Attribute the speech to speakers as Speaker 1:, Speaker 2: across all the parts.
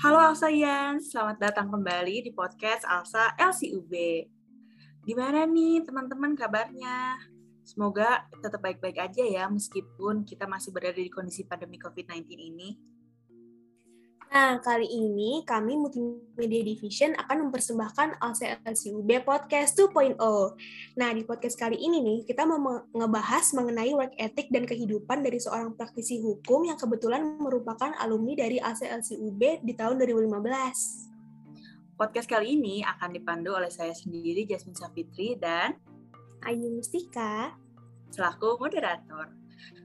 Speaker 1: Halo Alsa Yan, selamat datang kembali di podcast Alsa LCUB. Gimana nih teman-teman kabarnya? Semoga tetap baik-baik aja ya meskipun kita masih berada di kondisi pandemi COVID-19 ini.
Speaker 2: Nah, kali ini kami Multimedia Division akan mempersembahkan LCLCUB Podcast 2.0. Nah, di podcast kali ini nih, kita mau ngebahas mengenai work ethic dan kehidupan dari seorang praktisi hukum yang kebetulan merupakan alumni dari LCLCUB di tahun 2015.
Speaker 1: Podcast kali ini akan dipandu oleh saya sendiri, Jasmine Safitri, dan
Speaker 2: Ayu Mustika,
Speaker 1: selaku moderator.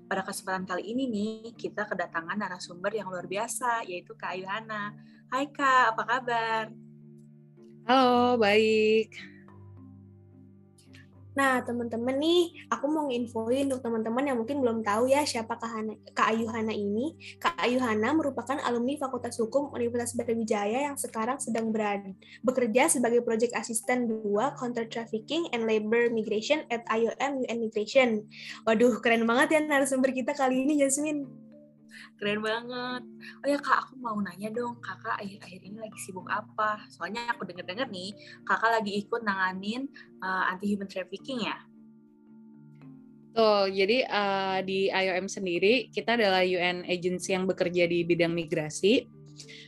Speaker 1: Pada kesempatan kali ini nih, kita kedatangan narasumber yang luar biasa, yaitu Kak Ayu Hana. Hai Kak, apa kabar?
Speaker 3: Halo, baik.
Speaker 2: Nah, teman-teman nih, aku mau nginfoin untuk teman-teman yang mungkin belum tahu ya siapa Kak, Hana, Kak Ayu Hana ini. Kak Ayu Hana merupakan alumni Fakultas Hukum Universitas Brawijaya yang sekarang sedang berada, bekerja sebagai Project Assistant 2 Counter Trafficking and Labor Migration at IOM UN Migration. Waduh, keren banget ya narasumber kita kali ini, Jasmine.
Speaker 1: Keren banget. Oh ya kak, aku mau nanya dong, kakak akhir-akhir ini lagi sibuk apa? Soalnya aku denger-denger nih, kakak lagi ikut nanganin uh, anti-human trafficking ya?
Speaker 3: Tuh, jadi uh, di IOM sendiri, kita adalah UN agency yang bekerja di bidang migrasi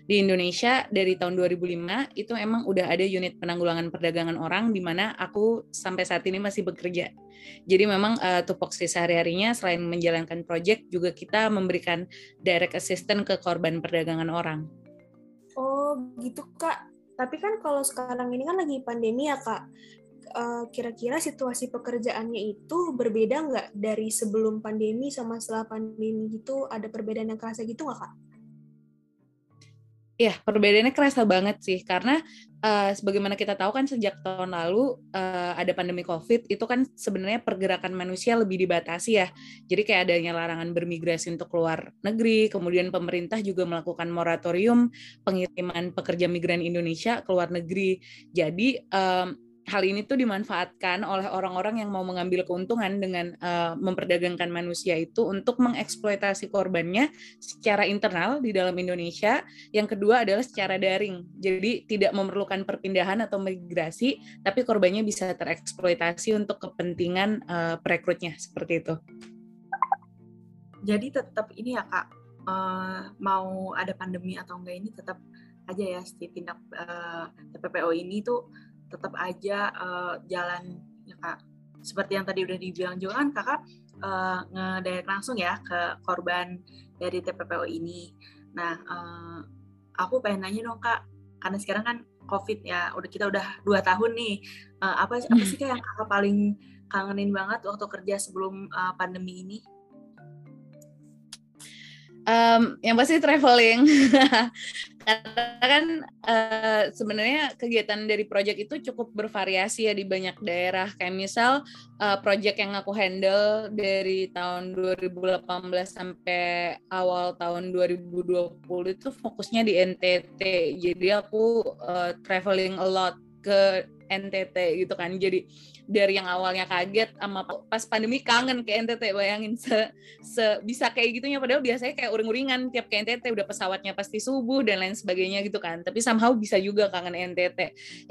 Speaker 3: di Indonesia dari tahun 2005 itu emang udah ada unit penanggulangan perdagangan orang di mana aku sampai saat ini masih bekerja. Jadi memang uh, tupoksi sehari-harinya selain menjalankan proyek juga kita memberikan direct assistant ke korban perdagangan orang.
Speaker 2: Oh gitu kak. Tapi kan kalau sekarang ini kan lagi pandemi ya kak. Eh, kira-kira situasi pekerjaannya itu berbeda nggak dari sebelum pandemi sama setelah pandemi gitu? Ada perbedaan yang kerasa gitu nggak kak?
Speaker 3: Ya, perbedaannya kerasa banget sih karena uh, sebagaimana kita tahu kan sejak tahun lalu uh, ada pandemi Covid itu kan sebenarnya pergerakan manusia lebih dibatasi ya. Jadi kayak adanya larangan bermigrasi untuk keluar negeri, kemudian pemerintah juga melakukan moratorium pengiriman pekerja migran Indonesia ke luar negeri. Jadi um, hal ini tuh dimanfaatkan oleh orang-orang yang mau mengambil keuntungan dengan uh, memperdagangkan manusia itu untuk mengeksploitasi korbannya secara internal di dalam Indonesia. Yang kedua adalah secara daring. Jadi tidak memerlukan perpindahan atau migrasi, tapi korbannya bisa tereksploitasi untuk kepentingan uh, perekrutnya seperti itu.
Speaker 1: Jadi tetap ini ya kak, uh, mau ada pandemi atau enggak ini tetap aja ya si tindak uh, TPPO ini tuh tetap aja uh, jalan ya kak seperti yang tadi udah dibilang juga kan kakak uh, ngedirect langsung ya ke korban dari TPPO ini. Nah, uh, aku pengen nanya dong kak, karena sekarang kan COVID ya, udah kita udah dua tahun nih. Uh, apa apa sih kak yang kakak paling kangenin banget waktu kerja sebelum uh, pandemi ini?
Speaker 3: Um, yang pasti traveling. Karena kan uh, sebenarnya kegiatan dari project itu cukup bervariasi ya di banyak daerah. Kayak misal uh, project yang aku handle dari tahun 2018 sampai awal tahun 2020 itu fokusnya di NTT. Jadi aku uh, traveling a lot ke NTT gitu kan. Jadi dari yang awalnya kaget sama pas pandemi kangen ke NTT bayangin se, se bisa kayak gitunya. Padahal biasanya kayak uring-uringan tiap ke NTT udah pesawatnya pasti subuh dan lain sebagainya gitu kan. Tapi somehow bisa juga kangen NTT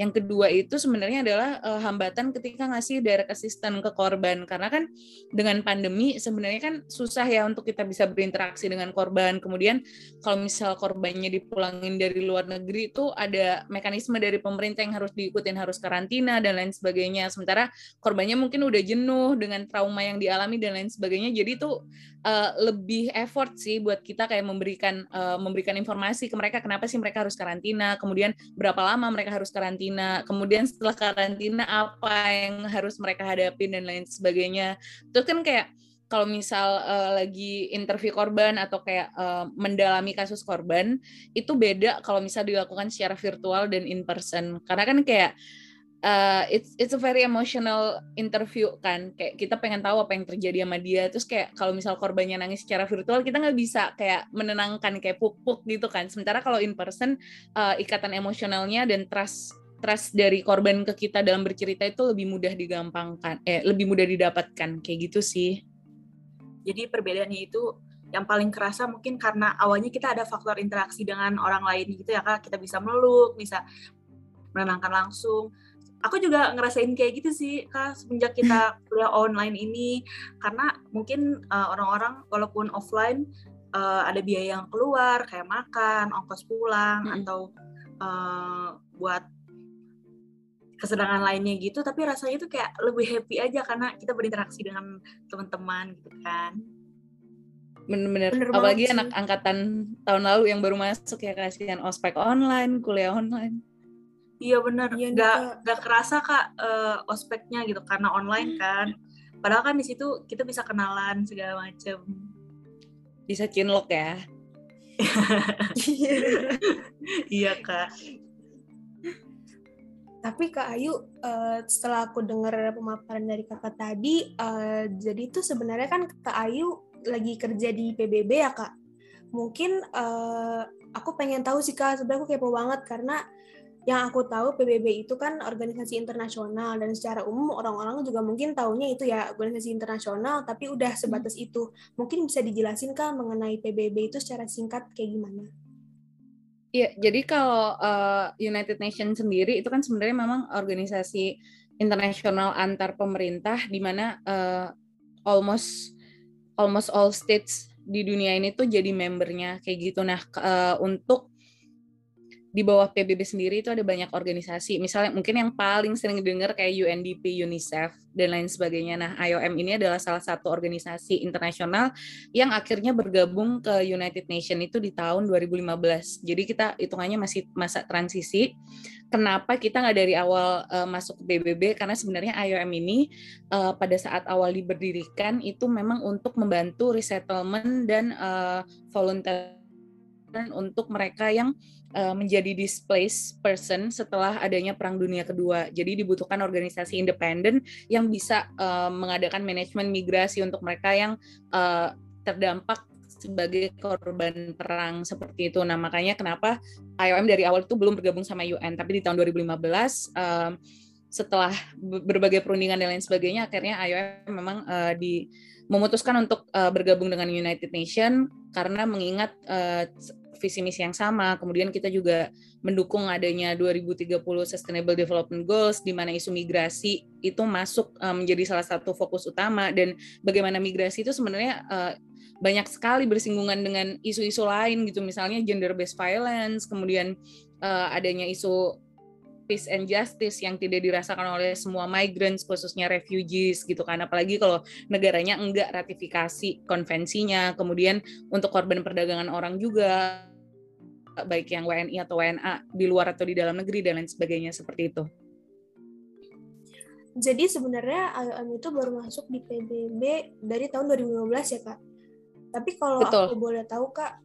Speaker 3: yang kedua itu sebenarnya adalah uh, hambatan ketika ngasih direct assistant ke korban. Karena kan dengan pandemi sebenarnya kan susah ya untuk kita bisa berinteraksi dengan korban. Kemudian kalau misal korbannya dipulangin dari luar negeri itu ada mekanisme dari pemerintah yang harus diikutin harus karantina dan lain sebagainya. Sementara korbannya mungkin udah jenuh dengan trauma yang dialami dan lain sebagainya. Jadi itu uh, lebih effort sih buat kita kayak memberikan uh, memberikan informasi ke mereka kenapa sih mereka harus karantina kemudian berapa lama mereka harus karantina kemudian setelah karantina apa yang harus mereka hadapi dan lain sebagainya. Terus kan kayak kalau misal uh, lagi interview korban atau kayak uh, mendalami kasus korban itu beda kalau misal dilakukan secara virtual dan in person. Karena kan kayak uh, it's it's a very emotional interview kan. Kayak kita pengen tahu apa yang terjadi sama dia. Terus kayak kalau misal korbannya nangis secara virtual kita nggak bisa kayak menenangkan kayak puk-puk gitu kan. Sementara kalau in person uh, ikatan emosionalnya dan trust trust dari korban ke kita dalam bercerita itu lebih mudah digampangkan eh lebih mudah didapatkan. Kayak gitu sih.
Speaker 1: Jadi perbedaannya itu yang paling kerasa mungkin karena awalnya kita ada faktor interaksi dengan orang lain gitu ya kak. Kita bisa meluk bisa menenangkan langsung aku juga ngerasain kayak gitu sih kak semenjak kita kuliah online ini. Karena mungkin uh, orang-orang walaupun offline uh, ada biaya yang keluar kayak makan ongkos pulang hmm. atau uh, buat kesenangan lainnya gitu tapi rasanya tuh kayak lebih happy aja karena kita berinteraksi dengan teman-teman gitu kan.
Speaker 3: Bener-bener. Apalagi anak angkatan tahun lalu yang baru masuk ya kasihan ospek online kuliah online
Speaker 1: iya bener iya, nggak nggak kerasa kak uh, ospeknya gitu karena online kan. Padahal kan di situ kita bisa kenalan segala macem.
Speaker 3: Bisa cinlok ya?
Speaker 1: Iya kak.
Speaker 2: Tapi Kak Ayu, uh, setelah aku dengar pemaparan dari kakak tadi, uh, jadi itu sebenarnya kan Kak Ayu lagi kerja di PBB ya Kak. Mungkin uh, aku pengen tahu sih Kak, sebenarnya aku kepo banget karena yang aku tahu PBB itu kan organisasi internasional dan secara umum orang-orang juga mungkin tahunya itu ya organisasi internasional tapi udah sebatas hmm. itu. Mungkin bisa dijelasin Kak mengenai PBB itu secara singkat kayak gimana?
Speaker 3: Iya, jadi kalau uh, United Nations sendiri itu kan sebenarnya memang organisasi internasional antar pemerintah di mana uh, almost almost all states di dunia ini tuh jadi membernya kayak gitu. Nah, uh, untuk di bawah PBB sendiri itu ada banyak organisasi. Misalnya mungkin yang paling sering dengar kayak UNDP, UNICEF dan lain sebagainya. Nah, IOM ini adalah salah satu organisasi internasional yang akhirnya bergabung ke United Nations itu di tahun 2015. Jadi kita hitungannya masih masa transisi. Kenapa kita nggak dari awal uh, masuk ke PBB? Karena sebenarnya IOM ini uh, pada saat awal diberdirikan itu memang untuk membantu resettlement dan uh, volunteer untuk mereka yang uh, menjadi displaced person setelah adanya Perang Dunia Kedua. Jadi dibutuhkan organisasi independen yang bisa uh, mengadakan manajemen migrasi untuk mereka yang uh, terdampak sebagai korban perang seperti itu. Nah makanya kenapa IOM dari awal itu belum bergabung sama UN, tapi di tahun 2015 uh, setelah berbagai perundingan dan lain sebagainya, akhirnya IOM memang uh, di memutuskan untuk uh, bergabung dengan United Nations karena mengingat uh, visi misi yang sama. Kemudian kita juga mendukung adanya 2030 Sustainable Development Goals di mana isu migrasi itu masuk uh, menjadi salah satu fokus utama dan bagaimana migrasi itu sebenarnya banyak sekali bersinggungan dengan isu-isu lain gitu misalnya gender based violence, kemudian adanya isu peace and justice yang tidak dirasakan oleh semua migrants khususnya refugees gitu kan apalagi kalau negaranya enggak ratifikasi konvensinya kemudian untuk korban perdagangan orang juga baik yang WNI atau WNA di luar atau di dalam negeri dan lain sebagainya seperti itu.
Speaker 2: Jadi sebenarnya IOM itu baru masuk di PBB dari tahun 2015 ya kak. Tapi kalau Betul. aku boleh tahu kak,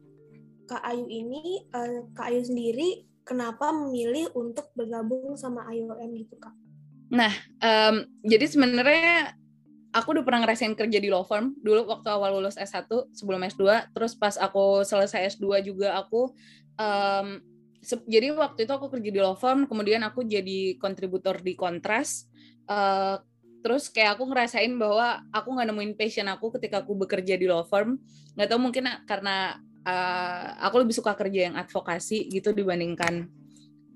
Speaker 2: kak Ayu ini, uh, kak Ayu sendiri kenapa memilih untuk bergabung sama IOM gitu kak?
Speaker 3: Nah, um, jadi sebenarnya aku udah pernah ngerasain kerja di law firm dulu waktu awal lulus S1 sebelum S2, terus pas aku selesai S2 juga aku um, jadi waktu itu aku kerja di law firm, kemudian aku jadi kontributor di Kontras. Uh, terus kayak aku ngerasain bahwa aku nggak nemuin passion aku ketika aku bekerja di law firm. Nggak tahu mungkin karena uh, aku lebih suka kerja yang advokasi gitu dibandingkan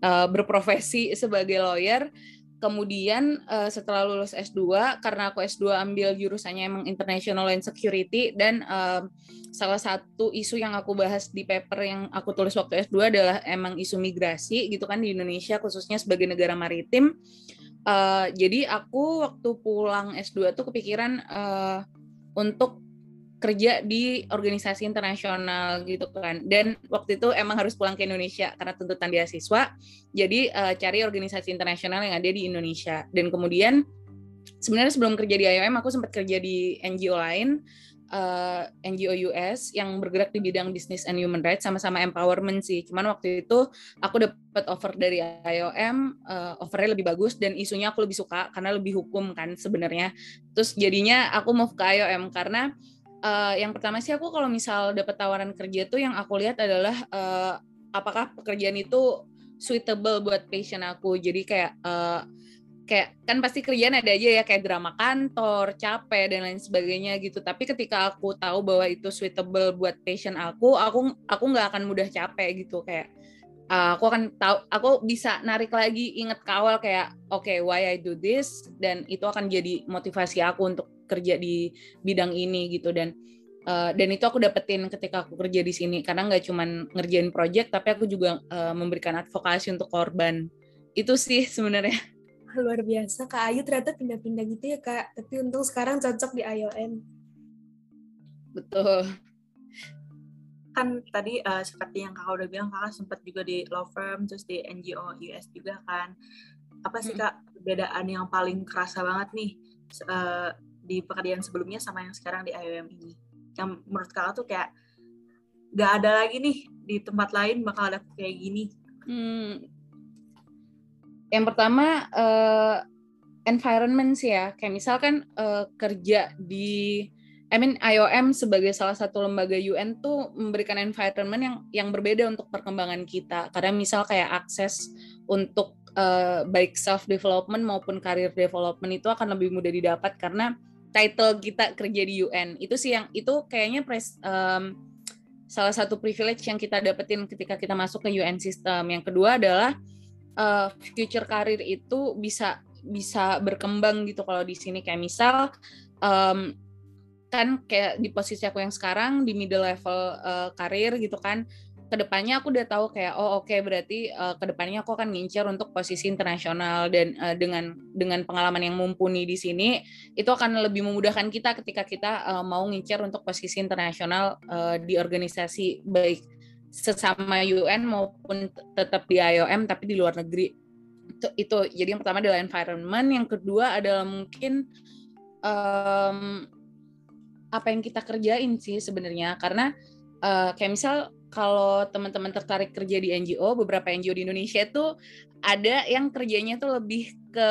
Speaker 3: uh, berprofesi sebagai lawyer. Kemudian uh, setelah lulus S2 karena aku S2 ambil jurusannya emang International and Security dan uh, salah satu isu yang aku bahas di paper yang aku tulis waktu S2 adalah emang isu migrasi gitu kan di Indonesia khususnya sebagai negara maritim. Uh, jadi aku waktu pulang S2 tuh kepikiran uh, untuk kerja di organisasi internasional gitu kan dan waktu itu emang harus pulang ke Indonesia karena tuntutan beasiswa jadi uh, cari organisasi internasional yang ada di Indonesia dan kemudian sebenarnya sebelum kerja di IOM aku sempat kerja di NGO lain uh, eh, NGO US yang bergerak di bidang business and human rights sama-sama empowerment sih. Cuman waktu itu aku dapat offer dari IOM, uh, eh, offernya lebih bagus dan isunya aku lebih suka karena lebih hukum kan sebenarnya. Terus jadinya aku move ke IOM karena uh, yang pertama sih aku kalau misal dapat tawaran kerja tuh yang aku lihat adalah uh, apakah pekerjaan itu suitable buat passion aku. Jadi kayak uh, kayak kan pasti kerjaan ada aja ya kayak drama kantor, capek dan lain sebagainya gitu. Tapi ketika aku tahu bahwa itu suitable buat passion aku, aku aku nggak akan mudah capek gitu kayak uh, aku akan tahu aku bisa narik lagi inget kawal kayak oke okay, why I do this dan itu akan jadi motivasi aku untuk kerja di bidang ini gitu. Dan uh, dan itu aku dapetin ketika aku kerja di sini. Karena nggak cuman ngerjain project tapi aku juga uh, memberikan advokasi untuk korban. Itu sih sebenarnya.
Speaker 2: Luar biasa. Kak Ayu ternyata pindah-pindah gitu ya Kak. Tapi untung sekarang cocok di IOM
Speaker 3: betul.
Speaker 1: Kan tadi uh, seperti yang kakak udah bilang kakak sempat juga di law firm terus di NGO US juga kan. Apa sih kak perbedaan yang paling kerasa banget nih? Uh, di pekerjaan sebelumnya sama yang sekarang di IOM ini. Yang menurut kakak tuh kayak gak ada lagi nih di tempat lain bakal ada kayak gini. Hmm,
Speaker 3: yang pertama uh, environment sih ya. Kayak misalkan uh, kerja di I mean IOM sebagai salah satu lembaga UN tuh memberikan environment yang yang berbeda untuk perkembangan kita. Karena misal kayak akses untuk uh, baik self development maupun career development itu akan lebih mudah didapat karena title kita kerja di UN itu sih yang itu kayaknya pres, um, salah satu privilege yang kita dapetin ketika kita masuk ke UN system. Yang kedua adalah uh, future karir itu bisa bisa berkembang gitu kalau di sini. Kayak misal um, kan kayak di posisi aku yang sekarang di middle level uh, karir gitu kan ke depannya aku udah tahu kayak oh oke okay, berarti uh, ke depannya aku akan ngincer untuk posisi internasional dan uh, dengan dengan pengalaman yang mumpuni di sini itu akan lebih memudahkan kita ketika kita uh, mau ngincer untuk posisi internasional uh, di organisasi baik sesama UN maupun tetap di IOM tapi di luar negeri. Itu, itu. Jadi yang pertama adalah environment yang kedua adalah mungkin um, apa yang kita kerjain sih sebenarnya. Karena uh, kayak misal kalau teman-teman tertarik kerja di NGO beberapa NGO di Indonesia itu ada yang kerjanya tuh lebih ke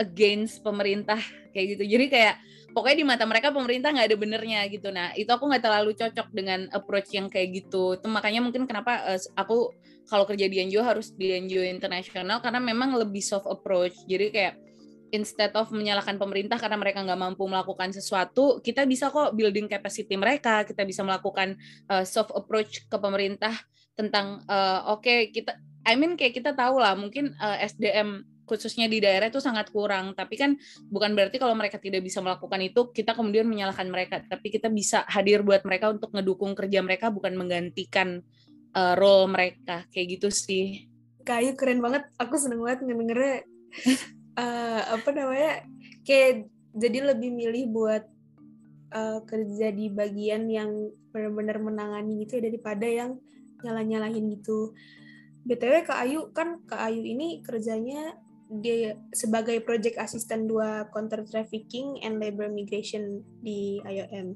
Speaker 3: against pemerintah kayak gitu. Jadi kayak pokoknya di mata mereka pemerintah nggak ada benernya gitu. Nah itu aku nggak terlalu cocok dengan approach yang kayak gitu. Itu makanya mungkin kenapa uh, aku kalau kerja di NGO harus di NGO internasional karena memang lebih soft approach. Jadi kayak instead of menyalahkan pemerintah karena mereka nggak mampu melakukan sesuatu, kita bisa kok building capacity mereka, kita bisa melakukan uh, soft approach ke pemerintah tentang uh, oke okay, kita, I mean kayak kita tahu lah mungkin uh, SDM khususnya di daerah itu sangat kurang. Tapi kan bukan berarti kalau mereka tidak bisa melakukan itu kita kemudian menyalahkan mereka. Tapi kita bisa hadir buat mereka untuk ngedukung kerja mereka bukan menggantikan uh, role mereka kayak gitu sih.
Speaker 2: Kayu keren banget. Aku seneng banget ngedengernya uh, apa namanya kayak jadi lebih milih buat uh, kerja di bagian yang benar-benar menangani gitu ya daripada yang nyala-nyalahin gitu. BTW Kak Ayu kan Kak Ayu ini kerjanya dia sebagai project assistant dua counter trafficking and labor migration di IOM.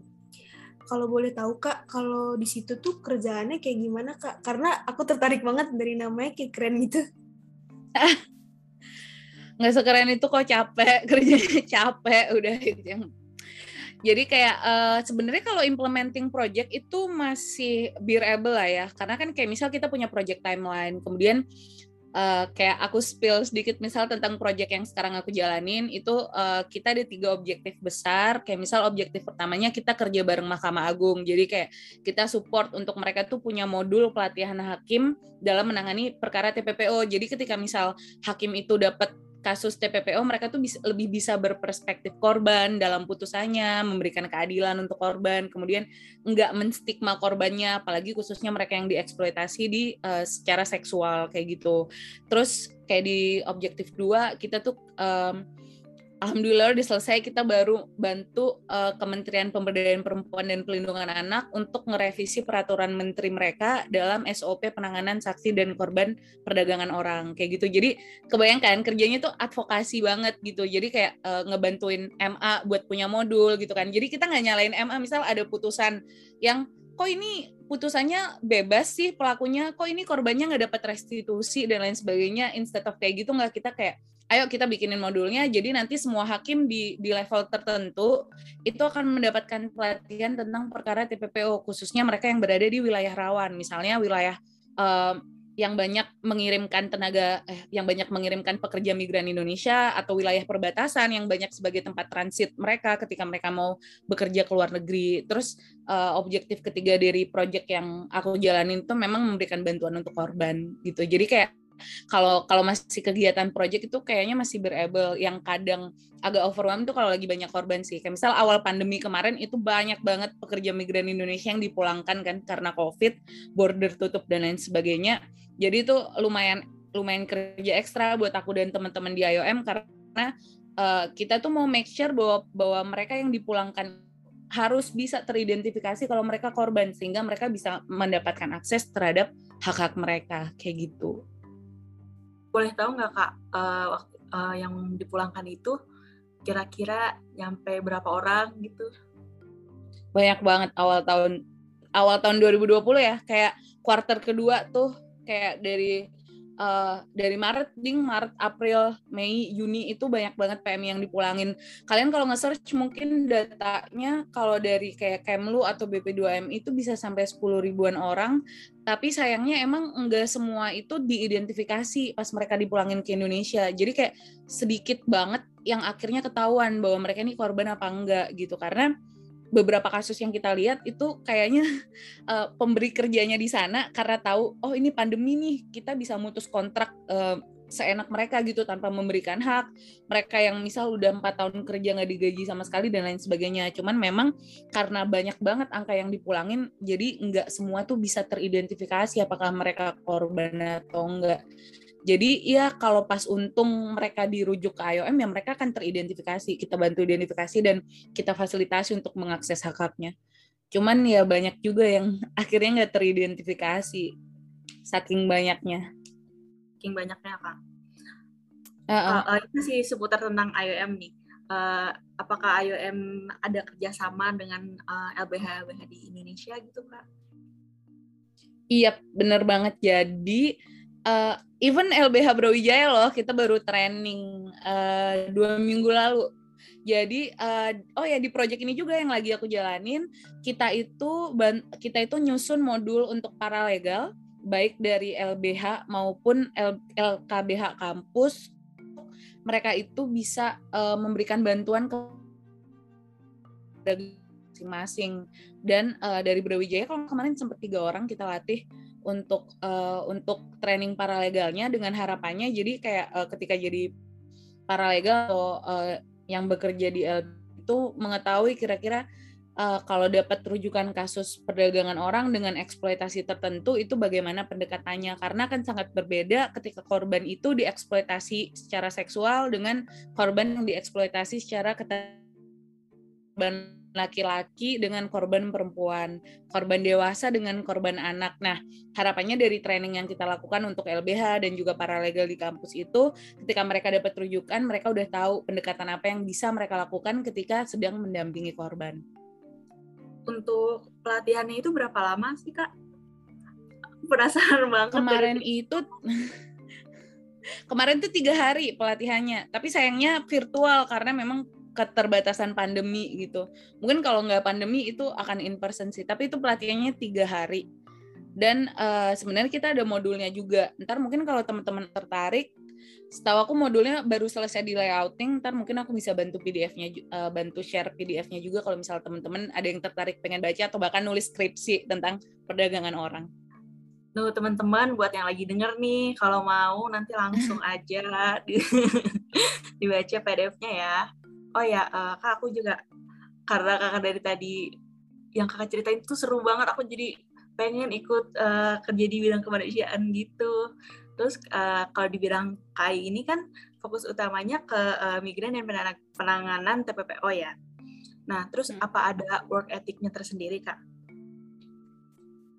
Speaker 2: Kalau boleh tahu kak, kalau di situ tuh kerjaannya kayak gimana kak? Karena aku tertarik banget dari namanya kayak keren gitu.
Speaker 3: Nggak sekeren itu kok capek, kerjanya capek udah itu yang jadi kayak uh, sebenarnya kalau implementing project itu masih bearable lah ya, karena kan kayak misal kita punya project timeline, kemudian uh, kayak aku spill sedikit misal tentang proyek yang sekarang aku jalanin itu uh, kita ada tiga objektif besar. Kayak misal objektif pertamanya kita kerja bareng Mahkamah Agung. Jadi kayak kita support untuk mereka tuh punya modul pelatihan hakim dalam menangani perkara TPPO jadi ketika misal hakim itu dapat kasus TPPO mereka tuh bisa, lebih bisa berperspektif korban dalam putusannya, memberikan keadilan untuk korban, kemudian enggak menstigma korbannya, apalagi khususnya mereka yang dieksploitasi di uh, secara seksual kayak gitu. Terus kayak di objektif dua kita tuh um, Alhamdulillah udah selesai kita baru bantu uh, Kementerian Pemberdayaan Perempuan dan Pelindungan Anak untuk ngerevisi peraturan menteri mereka dalam SOP penanganan saksi dan korban perdagangan orang kayak gitu. Jadi kebayangkan kerjanya tuh advokasi banget gitu. Jadi kayak uh, ngebantuin MA buat punya modul gitu kan. Jadi kita nggak nyalain MA misal ada putusan yang kok ini putusannya bebas sih pelakunya, kok ini korbannya nggak dapat restitusi dan lain sebagainya. Instead of kayak gitu nggak kita kayak ayo kita bikinin modulnya jadi nanti semua hakim di di level tertentu itu akan mendapatkan pelatihan tentang perkara TPPO khususnya mereka yang berada di wilayah rawan misalnya wilayah uh, yang banyak mengirimkan tenaga eh, yang banyak mengirimkan pekerja migran Indonesia atau wilayah perbatasan yang banyak sebagai tempat transit mereka ketika mereka mau bekerja ke luar negeri. Terus uh, objektif ketiga dari proyek yang aku jalanin itu memang memberikan bantuan untuk korban gitu. Jadi kayak kalau kalau masih kegiatan proyek itu kayaknya masih berable yang kadang agak overwhelm tuh kalau lagi banyak korban sih. Kayak misal awal pandemi kemarin itu banyak banget pekerja migran Indonesia yang dipulangkan kan karena Covid, border tutup dan lain sebagainya. Jadi itu lumayan lumayan kerja ekstra buat aku dan teman-teman di IOM karena uh, kita tuh mau make sure bahwa bahwa mereka yang dipulangkan harus bisa teridentifikasi kalau mereka korban sehingga mereka bisa mendapatkan akses terhadap hak-hak mereka kayak gitu
Speaker 1: boleh tahu nggak kak uh, uh, yang dipulangkan itu kira-kira nyampe berapa orang gitu?
Speaker 3: Banyak banget awal tahun awal tahun 2020 ya kayak kuarter kedua tuh kayak dari uh, dari Maret, ding Maret, April, Mei, Juni itu banyak banget PMI yang dipulangin. Kalian kalau nge-search mungkin datanya kalau dari kayak Kemlu atau BP2M itu bisa sampai 10 ribuan orang, tapi sayangnya emang enggak semua itu diidentifikasi pas mereka dipulangin ke Indonesia. Jadi kayak sedikit banget yang akhirnya ketahuan bahwa mereka ini korban apa enggak gitu karena beberapa kasus yang kita lihat itu kayaknya uh, pemberi kerjanya di sana karena tahu oh ini pandemi nih kita bisa mutus kontrak uh, seenak mereka gitu tanpa memberikan hak. Mereka yang misal udah empat tahun kerja nggak digaji sama sekali dan lain sebagainya. Cuman memang karena banyak banget angka yang dipulangin jadi nggak semua tuh bisa teridentifikasi apakah mereka korban atau enggak jadi ya kalau pas untung mereka dirujuk ke IOM ya mereka akan teridentifikasi. Kita bantu identifikasi dan kita fasilitasi untuk mengakses hak-haknya. Cuman ya banyak juga yang akhirnya nggak teridentifikasi saking banyaknya.
Speaker 1: Saking banyaknya kak. Uh, uh. Uh, itu sih seputar tentang IOM nih. Uh, apakah IOM ada kerjasama dengan uh, LBH LBH di Indonesia gitu kak?
Speaker 3: Iya bener banget. Jadi uh, even LBH Brawijaya loh kita baru training uh, dua minggu lalu. Jadi uh, oh ya di project ini juga yang lagi aku jalanin kita itu kita itu nyusun modul untuk para legal baik dari LBH maupun L, LKBH kampus. Mereka itu bisa uh, memberikan bantuan ke masing-masing. Dan uh, dari Brawijaya kalau kemarin sempat tiga orang kita latih untuk uh, untuk training paralegalnya dengan harapannya. Jadi kayak uh, ketika jadi paralegal atau uh, yang bekerja di L itu mengetahui kira-kira uh, kalau dapat rujukan kasus perdagangan orang dengan eksploitasi tertentu itu bagaimana pendekatannya? Karena kan sangat berbeda ketika korban itu dieksploitasi secara seksual dengan korban yang dieksploitasi secara laki-laki dengan korban perempuan, korban dewasa dengan korban anak. Nah, harapannya dari training yang kita lakukan untuk LBH dan juga para legal di kampus itu, ketika mereka dapat rujukan, mereka udah tahu pendekatan apa yang bisa mereka lakukan ketika sedang mendampingi korban.
Speaker 1: Untuk pelatihannya itu berapa lama sih, Kak? Penasaran banget.
Speaker 3: Kemarin itu kemarin tuh tiga hari pelatihannya tapi sayangnya virtual karena memang keterbatasan pandemi gitu. Mungkin kalau nggak pandemi itu akan in person sih, tapi itu pelatihannya tiga hari. Dan uh, sebenarnya kita ada modulnya juga. Ntar mungkin kalau teman-teman tertarik, setahu aku modulnya baru selesai di layouting, ntar mungkin aku bisa bantu PDF-nya, uh, eh, bantu share PDF-nya juga kalau misal teman-teman ada yang tertarik pengen baca atau bahkan nulis skripsi tentang perdagangan orang.
Speaker 1: Tuh teman-teman buat yang lagi denger nih, kalau mau nanti langsung aja di, dibaca PDF-nya ya oh ya uh, kak aku juga karena kakak dari tadi yang kakak ceritain itu seru banget aku jadi pengen ikut uh, kerja di bidang kemanusiaan gitu. Terus uh, kalau di bidang KAI ini kan fokus utamanya ke uh, migran dan penanganan TPPO ya. Nah terus hmm. apa ada work ethicnya tersendiri kak?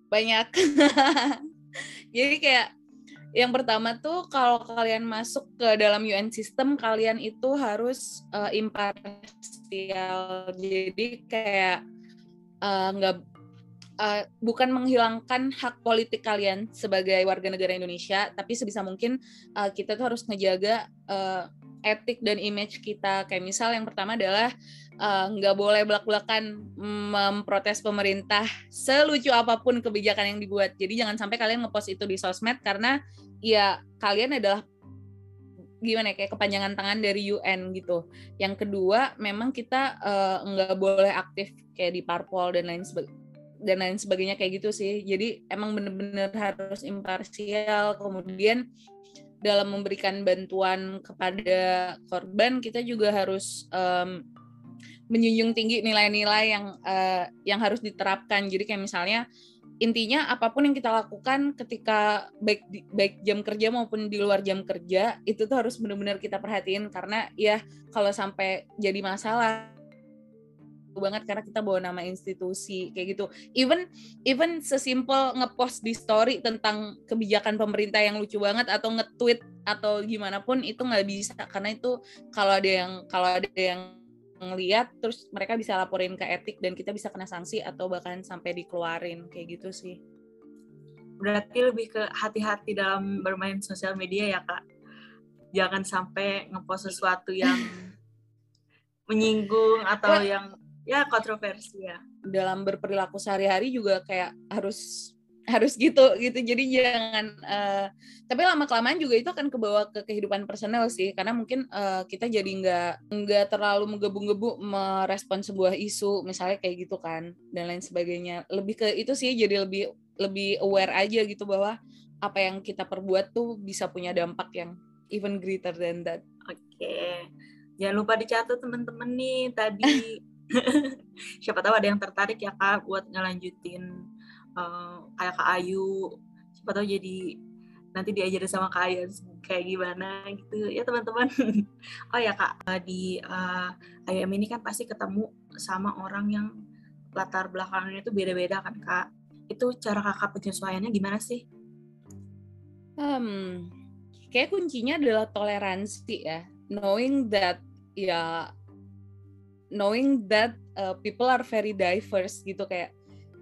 Speaker 3: Banyak. Jadi kayak yang pertama tuh kalau kalian masuk ke dalam UN system kalian itu harus uh, imparsial jadi kayak eh, nggak uh, uh, bukan menghilangkan hak politik kalian sebagai warga negara Indonesia tapi sebisa mungkin uh, kita tuh harus ngejaga uh, etik dan image kita. Kayak misal yang pertama adalah nggak uh, boleh belak-belakan memprotes pemerintah selucu apa pun kebijakan yang dibuat. Jadi jangan sampai kalian ngepost itu di sosmed karena ya kalian adalah gimana ya, kayak kepanjangan tangan dari UN gitu. Yang kedua, memang kita uh, boleh aktif kayak di parpol dan lain sebagainya dan lain sebagainya kayak gitu sih. Jadi emang bener-bener harus imparsial. Kemudian dalam memberikan bantuan kepada korban kita juga harus um, menjunjung tinggi nilai-nilai yang uh, yang harus diterapkan. Jadi kayak misalnya intinya apa pun yang kita lakukan ketika baik di, baik jam kerja maupun di luar jam kerja itu tuh harus benar-benar kita perhatiin karena ya kalau sampai jadi masalah banget karena kita bawa nama institusi kayak gitu. Even even sesimpel ngepost di story tentang kebijakan pemerintah yang lucu banget atau nge-tweet atau gimana pun itu nggak bisa karena itu kalau ada yang kalau ada yang ngeliat terus mereka bisa laporin ke etik dan kita bisa kena sanksi atau bahkan sampai dikeluarin kayak gitu sih.
Speaker 1: Berarti lebih ke hati-hati dalam bermain sosial media ya kak. Jangan sampai ngepost sesuatu yang menyinggung atau ya. yang ya kontroversi ya.
Speaker 3: Dalam berperilaku sehari-hari juga kayak harus harus gitu gitu. Jadi jangan uh, tapi lama kelamaan juga itu akan kebawa ke kehidupan personal sih. Karena mungkin uh, kita jadi nggak nggak terlalu menggebu-gebu merespon sebuah isu misalnya kayak gitu kan dan lain sebagainya. Lebih ke itu sih jadi lebih lebih aware aja gitu bahwa apa yang kita perbuat tuh bisa punya dampak yang even greater than that.
Speaker 1: Oke. Okay. jangan lupa dicatat teman-teman nih tadi. Siapa tahu ada yang tertarik ya kak buat ngelanjutin uh, kayak Kak Ayu. Siapa tahu jadi nanti diajarin sama Kak Ayu kayak gimana gitu. Ya teman-teman. Oh ya Kak. Eh, di uh, eh, IM ini kan pasti ketemu sama orang yang latar belakangnya itu beda-beda kan Kak. Itu cara kakak penyesuaiannya gimana sih?
Speaker 3: Um, kayak kuncinya adalah toleransi ya, knowing that ya, knowing that uh, people are very diverse gitu. Kayak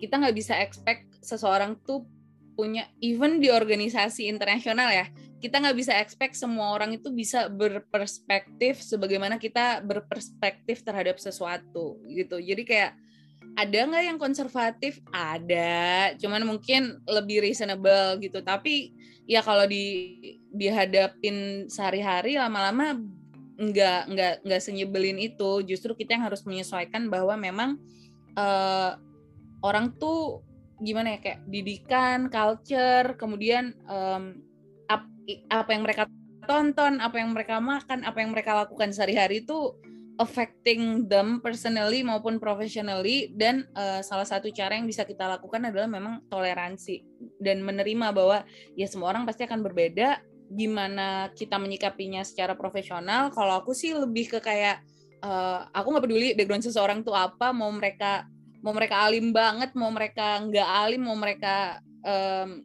Speaker 3: kita nggak bisa expect seseorang tuh punya even di organisasi internasional ya kita nggak bisa expect semua orang itu bisa berperspektif sebagaimana kita berperspektif terhadap sesuatu gitu. Jadi kayak ada nggak yang konservatif? Ada cuman mungkin lebih reasonable gitu. Tapi ya kalau di dihadapin sehari-hari lama-lama nggak nggak nggak senyebelin itu. Justru kita yang harus menyesuaikan bahwa memang uh, orang tuh gimana ya kayak didikan, culture, kemudian um, ap, apa yang mereka tonton, apa yang mereka makan, apa yang mereka lakukan sehari-hari itu affecting them personally maupun professionally dan uh, salah satu cara yang bisa kita lakukan adalah memang toleransi dan menerima bahwa ya semua orang pasti akan berbeda. Gimana kita menyikapinya secara profesional? Kalau aku sih lebih ke kayak uh, aku nggak peduli background seseorang tuh apa mau mereka mau mereka alim banget mau mereka nggak alim mau mereka um,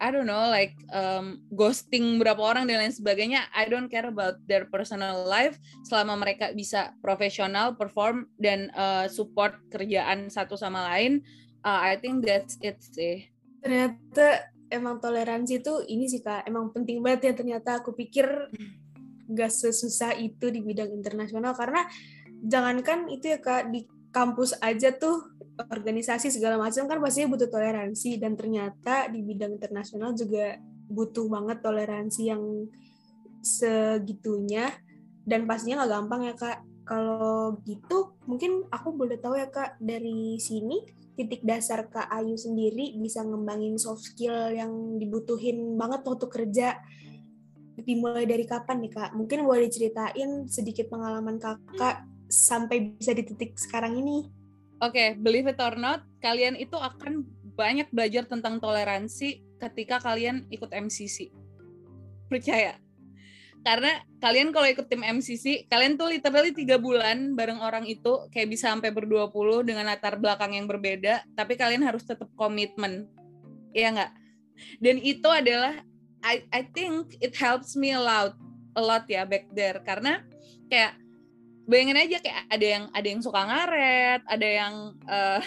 Speaker 3: I don't know like um, ghosting berapa orang dan lain sebagainya I don't care about their personal life selama mereka bisa profesional perform dan uh, support kerjaan satu sama lain uh, I think that's it sih.
Speaker 2: Ternyata emang toleransi itu ini sih kak emang penting banget ya ternyata. Aku pikir gak sesusah itu di bidang internasional karena jangankan itu ya kak di kampus aja tuh organisasi segala macam kan pastinya butuh toleransi. Dan ternyata di bidang internasional juga butuh banget toleransi yang segitunya. Dan pastinya nggak gampang ya kak. Kalau gitu mungkin aku boleh tahu ya kak dari sini titik dasar kak Ayu sendiri bisa ngembangin soft skill yang dibutuhin banget waktu kerja. Dimulai dari kapan nih kak? Mungkin boleh diceritain sedikit pengalaman kakak sampai bisa di titik sekarang ini.
Speaker 3: Oke, okay, believe it or not, kalian itu akan banyak belajar tentang toleransi ketika kalian ikut MCC. Percaya. Karena kalian kalau ikut tim MCC, kalian tuh literally tiga bulan bareng orang itu kayak bisa sampai berdua puluh dengan latar belakang yang berbeda, tapi kalian harus tetap komitmen. Iya nggak? Dan itu adalah I I think it helps me a lot a lot ya back there karena kayak bayangin aja kayak ada yang ada yang suka ngaret ada yang uh,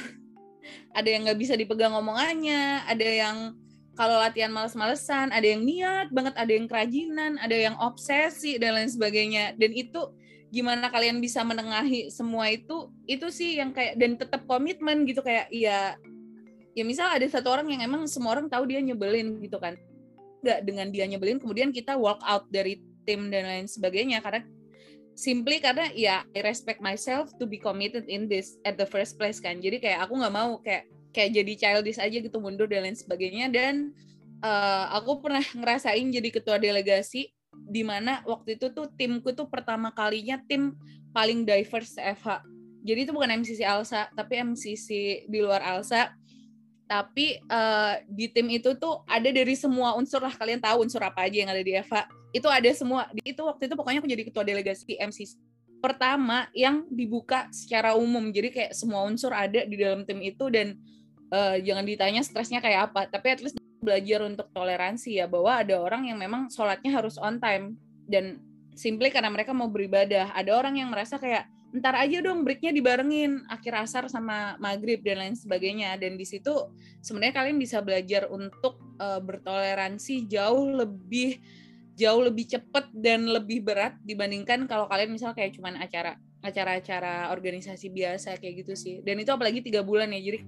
Speaker 3: ada yang nggak bisa dipegang omongannya ada yang kalau latihan males-malesan, ada yang niat banget, ada yang kerajinan, ada yang obsesi dan lain sebagainya. Dan itu gimana kalian bisa menengahi semua itu? Itu sih yang kayak dan tetap komitmen gitu kayak ya ya misal ada satu orang yang emang semua orang tahu dia nyebelin gitu kan. Gak dengan dia nyebelin kemudian kita walk out dari tim dan lain sebagainya karena simply karena ya I respect myself to be committed in this at the first place kan. Jadi kayak aku nggak mau kayak kayak jadi childish aja gitu mundur dan lain sebagainya. Dan uh, aku pernah ngerasain jadi ketua delegasi di mana waktu itu tuh timku tuh pertama kalinya tim paling diverse FH jadi itu bukan MCC Alsa tapi MCC di luar Alsa. Tapi uh, di tim itu tuh ada dari semua unsur lah kalian tahu unsur apa aja yang ada di FH itu ada semua. Itu waktu itu pokoknya aku jadi ketua delegasi MCC pertama yang dibuka secara umum. Jadi kayak semua unsur ada di dalam tim itu dan uh, jangan ditanya stresnya kayak apa. Tapi at least belajar untuk toleransi ya bahwa ada orang yang memang sholatnya harus on time. Dan simply karena mereka mau beribadah. Ada orang yang merasa kayak ntar aja dong breaknya dibarengin akhir asar sama maghrib dan lain sebagainya. Dan di situ sebenarnya kalian bisa belajar untuk uh, bertoleransi jauh lebih jauh lebih cepat dan lebih berat dibandingkan kalau kalian misal kayak cuman acara acara-acara organisasi biasa kayak gitu sih. Dan itu apalagi tiga bulan ya jadi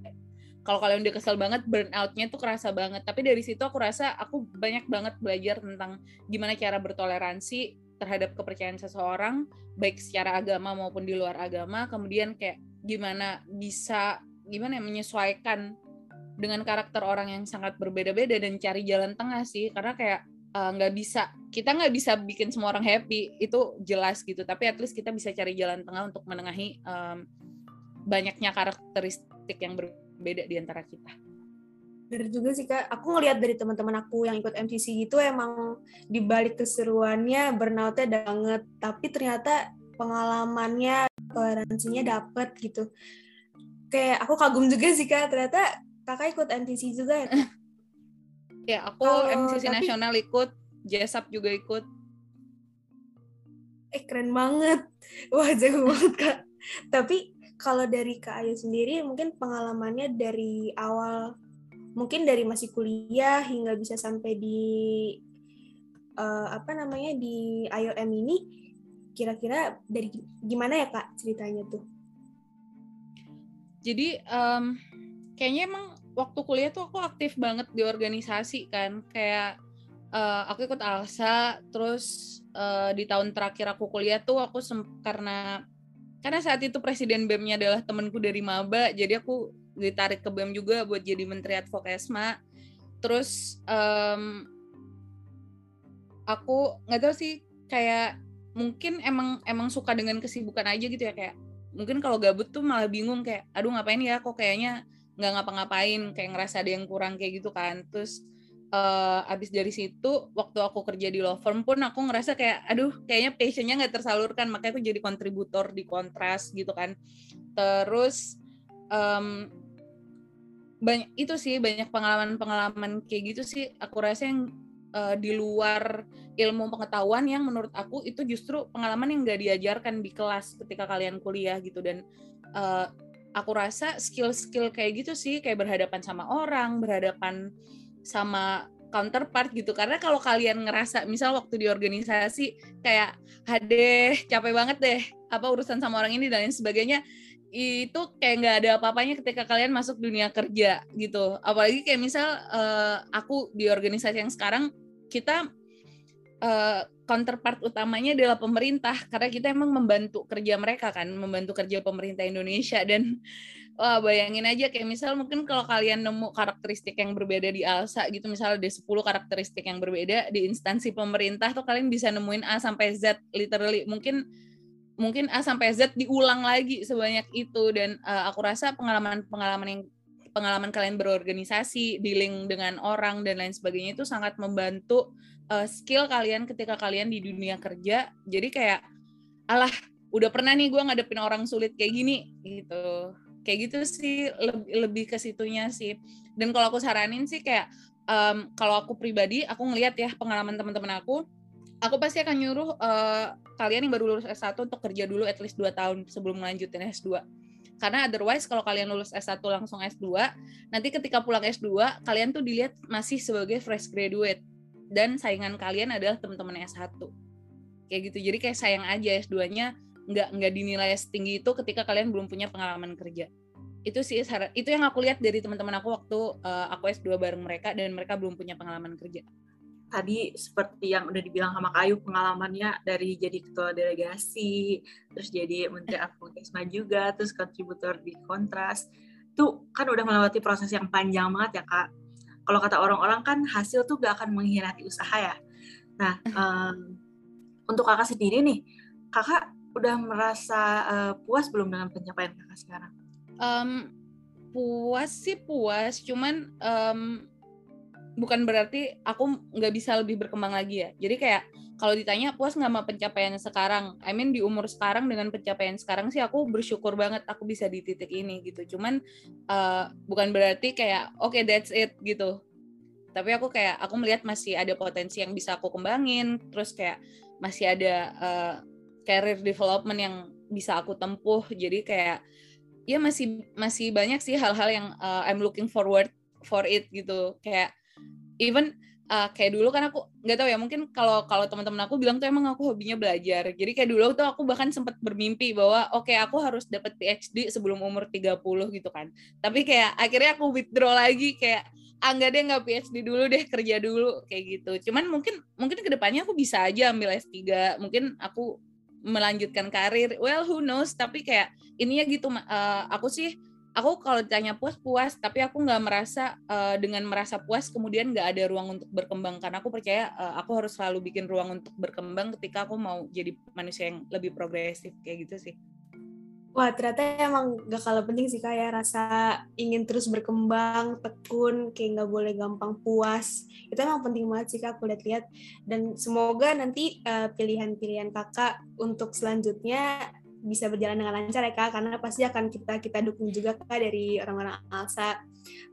Speaker 3: kalau kalian udah kesel banget burnoutnya tuh kerasa banget. Tapi dari situ aku rasa aku banyak banget belajar tentang gimana cara bertoleransi terhadap kepercayaan seseorang baik secara agama maupun di luar agama. Kemudian kayak gimana bisa gimana ya menyesuaikan dengan karakter orang yang sangat berbeda-beda dan cari jalan tengah sih. Karena kayak nggak uh, bisa kita nggak bisa bikin semua orang happy itu jelas gitu tapi at least kita bisa cari jalan tengah untuk menengahi um, banyaknya karakteristik yang berbeda beda di antara kita.
Speaker 2: Benar juga sih kak, aku ngelihat dari teman-teman aku yang ikut MCC itu emang di balik keseruannya burnoutnya banget, tapi ternyata pengalamannya, toleransinya dapet gitu. Kayak aku kagum juga sih kak, ternyata kakak ikut MCC juga ya kak?
Speaker 3: ya aku oh, MCC tapi... nasional ikut, JSAP juga ikut.
Speaker 2: Eh keren banget, wah jago banget kak. Tapi kalau dari Kak Ayu sendiri mungkin pengalamannya dari awal mungkin dari masih kuliah hingga bisa sampai di uh, apa namanya di IOM ini kira-kira dari gimana ya Kak ceritanya tuh?
Speaker 3: Jadi um, kayaknya emang waktu kuliah tuh aku aktif banget di organisasi kan. Kayak uh, aku ikut ALSA terus uh, di tahun terakhir aku kuliah tuh aku karena karena saat itu presiden BEM-nya adalah temanku dari maba jadi aku ditarik ke BEM juga buat jadi menteri advokesma. Terus um, aku nggak tahu sih kayak mungkin emang emang suka dengan kesibukan aja gitu ya kayak mungkin kalau gabut tuh malah bingung kayak aduh ngapain ya? Kok kayaknya nggak ngapa-ngapain kayak ngerasa ada yang kurang kayak gitu kan. Terus uh, abis dari situ waktu aku kerja di law firm pun aku ngerasa kayak aduh kayaknya passionnya nggak tersalurkan. Makanya aku jadi kontributor di kontras gitu kan. Terus um, banyak itu sih banyak pengalaman-pengalaman kayak gitu sih. Aku rasa yang uh, di luar ilmu pengetahuan yang menurut aku itu justru pengalaman yang nggak diajarkan di kelas ketika kalian kuliah gitu. Dan uh, aku rasa skill-skill kayak gitu sih kayak berhadapan sama orang berhadapan sama counterpart gitu. Karena kalau kalian ngerasa misal waktu di organisasi kayak hadeh capek banget deh apa urusan sama orang ini dan lain sebagainya itu kayak nggak ada apa-apanya ketika kalian masuk dunia kerja gitu. Apalagi kayak misal uh, aku di organisasi yang sekarang kita uh, counterpart utamanya adalah pemerintah karena kita emang membantu kerja mereka kan membantu kerja pemerintah Indonesia. Dan wah bayangin aja kayak misal mungkin kalau kalian nemu karakteristik yang berbeda di ALSA gitu misalnya ada 10 karakteristik yang berbeda di instansi pemerintah tuh kalian bisa nemuin A sampai Z literally. Mungkin mungkin A sampai Z diulang lagi sebanyak itu. Dan uh, aku rasa pengalaman-pengalaman yang pengalaman kalian berorganisasi, dealing dengan orang dan lain sebagainya itu sangat membantu uh, skill kalian ketika kalian di dunia kerja. Jadi kayak alah udah pernah nih gue ngadepin orang sulit kayak gini gitu. Kayak gitu sih lebih lebih ke situnya sih. Dan kalau aku saranin sih kayak um, kalau aku pribadi aku ngelihat ya pengalaman teman-teman aku aku pasti akan nyuruh uh, kalian yang baru lulus S1 untuk kerja dulu at least 2 tahun sebelum melanjutin S2 karena otherwise kalau kalian lulus S1 langsung S2 nanti ketika pulang S2 kalian tuh dilihat masih sebagai fresh graduate. Dan saingan kalian adalah teman-teman S1 kayak gitu. Jadi kayak sayang aja S2-nya nggak nggak dinilai setinggi itu ketika kalian belum punya pengalaman kerja. Itu sih itu yang aku lihat dari teman-teman aku waktu uh, aku S2 bareng mereka dan mereka belum punya pengalaman kerja
Speaker 1: tadi seperti yang udah dibilang sama Kayu pengalamannya dari jadi ketua delegasi terus jadi menteri advokasma juga terus kontributor di kontras. Itu kan udah melewati proses yang panjang banget ya kak. Kalau kata orang-orang kan hasil tuh gak akan mengkhianati usaha ya. Nah um, untuk kakak sendiri nih kakak udah merasa uh, puas belum dengan pencapaian kakak sekarang?
Speaker 3: Um, puas sih puas, cuman um, bukan berarti aku nggak bisa lebih berkembang lagi ya. Jadi kayak kalau ditanya puas nggak sama pencapaian sekarang, I mean di umur sekarang dengan pencapaian sekarang sih aku bersyukur banget aku bisa di titik ini gitu. Cuman uh, bukan berarti kayak oke okay, that's it gitu. Tapi aku kayak aku melihat masih ada potensi yang bisa aku kembangin, terus kayak masih ada uh, career development yang bisa aku tempuh jadi kayak ya masih masih banyak sih hal-hal yang uh, I'm looking forward for it gitu kayak even uh, kayak dulu kan aku nggak tahu ya mungkin kalau kalau teman-teman aku bilang tuh emang aku hobinya belajar. Jadi kayak dulu tuh aku bahkan sempat bermimpi bahwa oke okay, aku harus dapat PhD sebelum umur 30 gitu kan. Tapi kayak akhirnya aku withdraw lagi kayak ah deh nggak PhD dulu deh kerja dulu kayak gitu. Cuman mungkin mungkin ke depannya aku bisa aja ambil S3 mungkin aku melanjutkan karir. Well who knows tapi kayak ininya gitu uh, aku sih aku kalau ditanya puas puas tapi aku nggak merasa uh, dengan merasa puas kemudian nggak ada ruang untuk berkembang karena aku percaya uh, aku harus selalu bikin ruang untuk berkembang ketika aku mau jadi manusia yang lebih progresif kayak gitu sih
Speaker 2: Wah, ternyata emang gak kalah penting sih kayak rasa ingin terus berkembang, tekun, kayak nggak boleh gampang puas. Itu emang penting banget sih kak aku lihat-lihat. Dan semoga nanti eh, pilihan-pilihan kakak untuk selanjutnya bisa berjalan dengan lancar ya kak, karena pasti akan kita kita dukung juga kak dari orang-orang Alsa.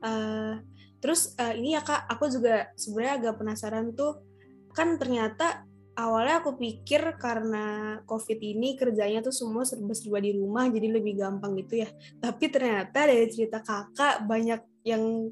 Speaker 2: Uh, terus uh, ini ya kak, aku juga sebenarnya agak penasaran tuh, kan ternyata awalnya aku pikir karena COVID ini kerjanya tuh semua serba-serba di rumah jadi lebih gampang gitu ya. Tapi ternyata dari cerita kakak banyak yang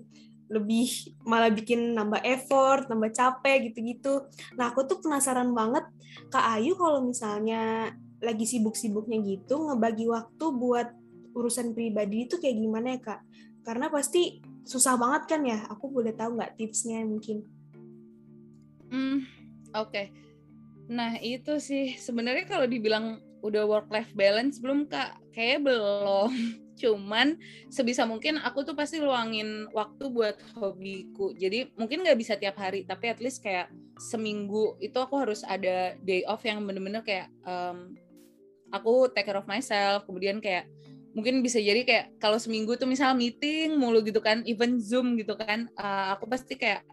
Speaker 2: lebih malah bikin nambah effort, nambah capek gitu-gitu. Nah aku tuh penasaran banget Kak Ayu kalau misalnya lagi sibuk-sibuknya gitu ngebagi waktu buat urusan pribadi itu kayak gimana ya Kak? Karena pasti susah banget kan ya. Aku boleh tahu nggak tipsnya mungkin?
Speaker 3: Hmm, oke. Okay Nah itu sih sebenarnya kalau dibilang udah work life balance belum kak kayak belum cuman sebisa mungkin aku tuh pasti luangin waktu buat hobiku jadi mungkin nggak bisa tiap hari tapi at least kayak seminggu itu aku harus ada day off yang bener-bener kayak um, aku take care of myself. Kemudian kayak mungkin bisa jadi kayak kalau seminggu tuh misal meeting mulu gitu kan even zoom gitu kan uh, aku pasti kayak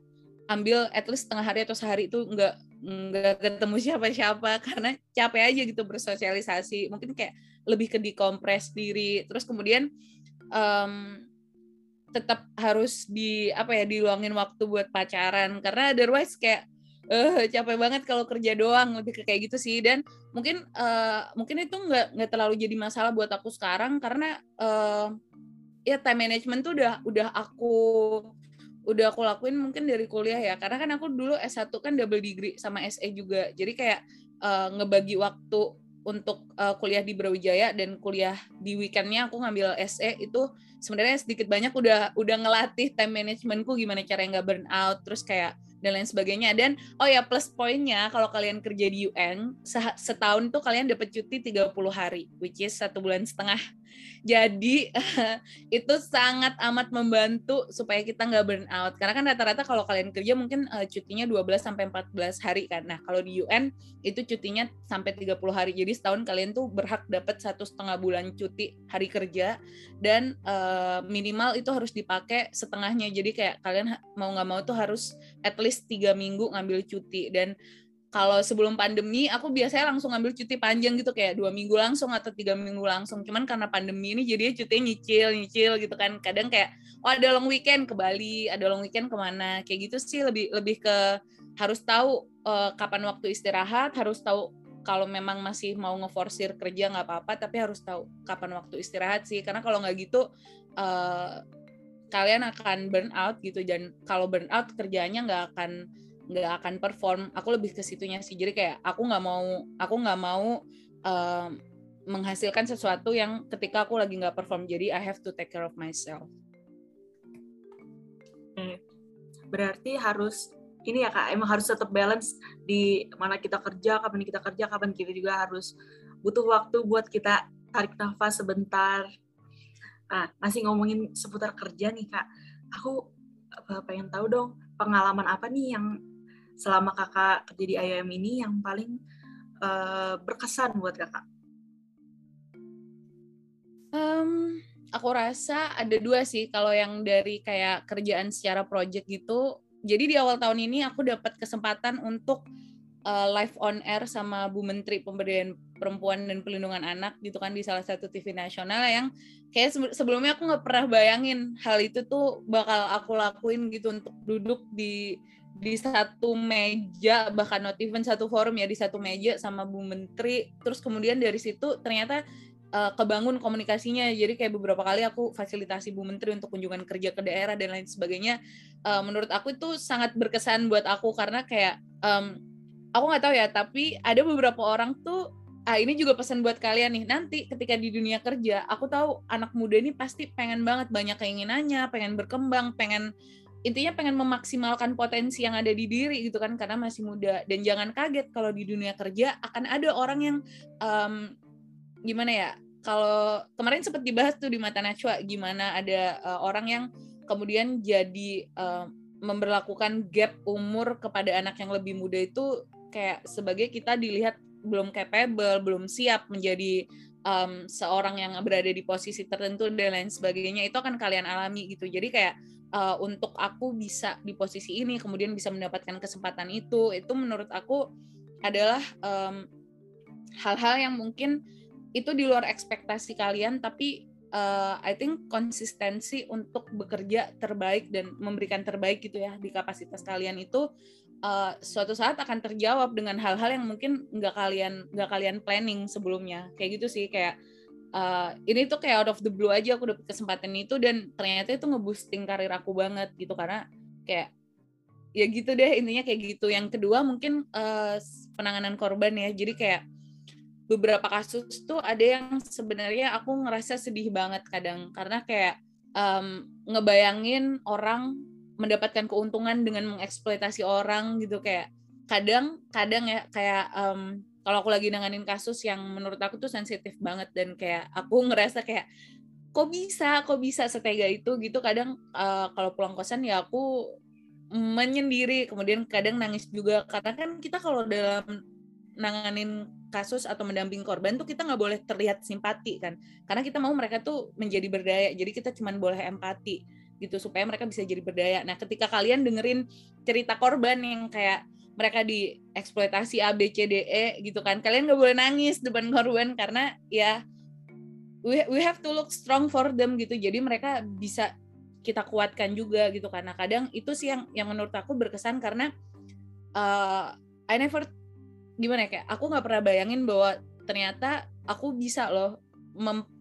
Speaker 3: ambil at least setengah hari atau sehari itu nggak nggak ketemu siapa-siapa. Karena capek aja gitu bersosialisasi. Mungkin kayak lebih ke dikompres diri. Terus kemudian um, tetap harus di apa ya diluangin waktu buat pacaran. Karena otherwise kayak uh, capek banget kalau kerja doang lebih ke kayak gitu sih. Dan mungkin uh, mungkin itu nggak nggak terlalu jadi masalah buat aku sekarang karena uh, ya time management tuh udah udah aku udah aku lakuin mungkin dari kuliah ya. Karena kan aku dulu S1 kan double degree sama SE juga. Jadi kayak uh, ngebagi waktu untuk uh, kuliah di Brawijaya dan kuliah di weekendnya aku ngambil SE itu sebenarnya sedikit banyak udah udah ngelatih time managementku gimana cara nggak burn out terus kayak dan lain sebagainya. Dan oh ya plus poinnya kalau kalian kerja di UN setahun tuh kalian dapat cuti 30 hari which is satu bulan setengah jadi itu sangat amat membantu supaya kita nggak burn out karena kan rata-rata kalau kalian kerja mungkin uh, cutinya 12 sampai 14 hari kan. Nah kalau di UN itu cutinya sampai 30 hari. Jadi setahun kalian tuh berhak dapat satu setengah bulan cuti hari kerja. Dan uh, minimal itu harus dipakai setengahnya. Jadi kayak kalian mau nggak mau tuh harus at least tiga minggu ngambil cuti. Dan kalau sebelum pandemi aku biasanya langsung ngambil cuti panjang gitu kayak dua minggu langsung atau tiga minggu langsung. Cuman karena pandemi ini jadinya cutinya nyicil nyicil gitu kan. Kadang kayak oh ada long weekend ke Bali ada long weekend ke mana. Kayak gitu sih lebih lebih ke harus tahu uh, kapan waktu istirahat harus tahu kalau memang masih mau ngeforsir kerja nggak apa-apa tapi harus tahu kapan waktu istirahat sih. Karena kalau nggak gitu uh, kalian akan burn out gitu. Dan kalau burn out kerjanya nggak akan nggak akan perform. Aku lebih ke situnya sih. Jadi kayak aku nggak mau aku nggak mau uh, menghasilkan sesuatu yang ketika aku lagi nggak perform jadi I have to take care of myself.
Speaker 1: Berarti harus ini ya kak emang harus tetap balance di mana kita kerja kapan kita kerja kapan kita juga harus butuh waktu buat kita tarik nafas sebentar. Nah masih ngomongin seputar kerja nih kak. Aku pengen tahu dong pengalaman apa nih yang selama kakak kerja di IOM ini yang paling uh, berkesan buat kakak?
Speaker 3: Um, aku rasa ada dua sih kalau yang dari kayak kerjaan secara project gitu jadi di awal tahun ini aku dapat kesempatan untuk uh, live on air sama Bu Menteri Pemberdayaan Perempuan dan Pelindungan Anak gitu kan di salah satu TV nasional yang kayak sebelumnya aku nggak pernah bayangin hal itu tuh bakal aku lakuin gitu untuk duduk di di satu meja bahkan not even satu forum ya di satu meja sama Bu Menteri terus kemudian dari situ ternyata uh, kebangun komunikasinya. Jadi kayak beberapa kali aku fasilitasi Bu Menteri untuk kunjungan kerja ke daerah dan lain sebagainya. Uh, menurut aku itu sangat berkesan buat aku karena kayak um, aku nggak tahu ya, tapi ada beberapa orang tuh ah ini juga pesan buat kalian nih nanti ketika di dunia kerja aku tahu anak muda ini pasti pengen banget banyak keinginannya pengen berkembang pengen intinya pengen memaksimalkan potensi yang ada di diri gitu kan karena masih muda. Dan jangan kaget kalau di dunia kerja akan ada orang yang um, gimana ya kalau kemarin sempat dibahas tuh di mata Najwa gimana ada uh, orang yang kemudian jadi uh, memperlakukan gap umur kepada anak yang lebih muda itu kayak sebagai kita dilihat belum capable, belum siap menjadi um, seorang yang berada di posisi tertentu dan lain sebagainya itu akan kalian alami gitu. Jadi kayak uh, untuk aku bisa di posisi ini kemudian bisa mendapatkan kesempatan itu itu menurut aku adalah hal hal-hal yang mungkin itu di luar ekspektasi kalian tapi uh, I think konsistensi untuk bekerja terbaik dan memberikan terbaik gitu ya di kapasitas kalian itu uh, suatu saat akan terjawab dengan hal-hal yang mungkin nggak kalian nggak kalian planning sebelumnya. Kayak gitu sih kayak uh, ini tuh kayak out of the blue aja aku dapet kesempatan itu dan ternyata itu ngeboosting karir aku banget gitu. Karena kayak ya gitu deh intinya kayak gitu. Yang kedua mungkin uh, penanganan korban ya. Jadi kayak beberapa kasus tuh ada yang sebenarnya aku ngerasa sedih banget kadang. Karena kayak um, ngebayangin orang mendapatkan keuntungan dengan mengeksploitasi orang gitu. Kayak kadang kadang ya kayak um, kalau aku lagi nanganin kasus yang menurut aku tuh sensitif banget dan kayak aku ngerasa kayak kok bisa kok bisa setega itu? gitu. Kadang uh, kalau pulang kosan ya aku menyendiri kemudian kadang nangis juga. Karena kan kita kalau dalam nanganin kasus atau mendamping korban tuh kita nggak boleh terlihat simpati kan. Karena kita mau mereka tuh menjadi berdaya jadi kita cuma boleh empati gitu supaya mereka bisa jadi berdaya. Nah ketika kalian dengerin cerita korban yang kayak mereka dieksploitasi A B C D E gitu kan kalian nggak boleh nangis depan korban karena ya we we have to look strong for them gitu. Jadi mereka bisa kita kuatkan juga gitu karena kadang itu sih yang yang menurut aku berkesan karena uh, I never gimana ya kayak aku nggak pernah bayangin bahwa ternyata aku bisa loh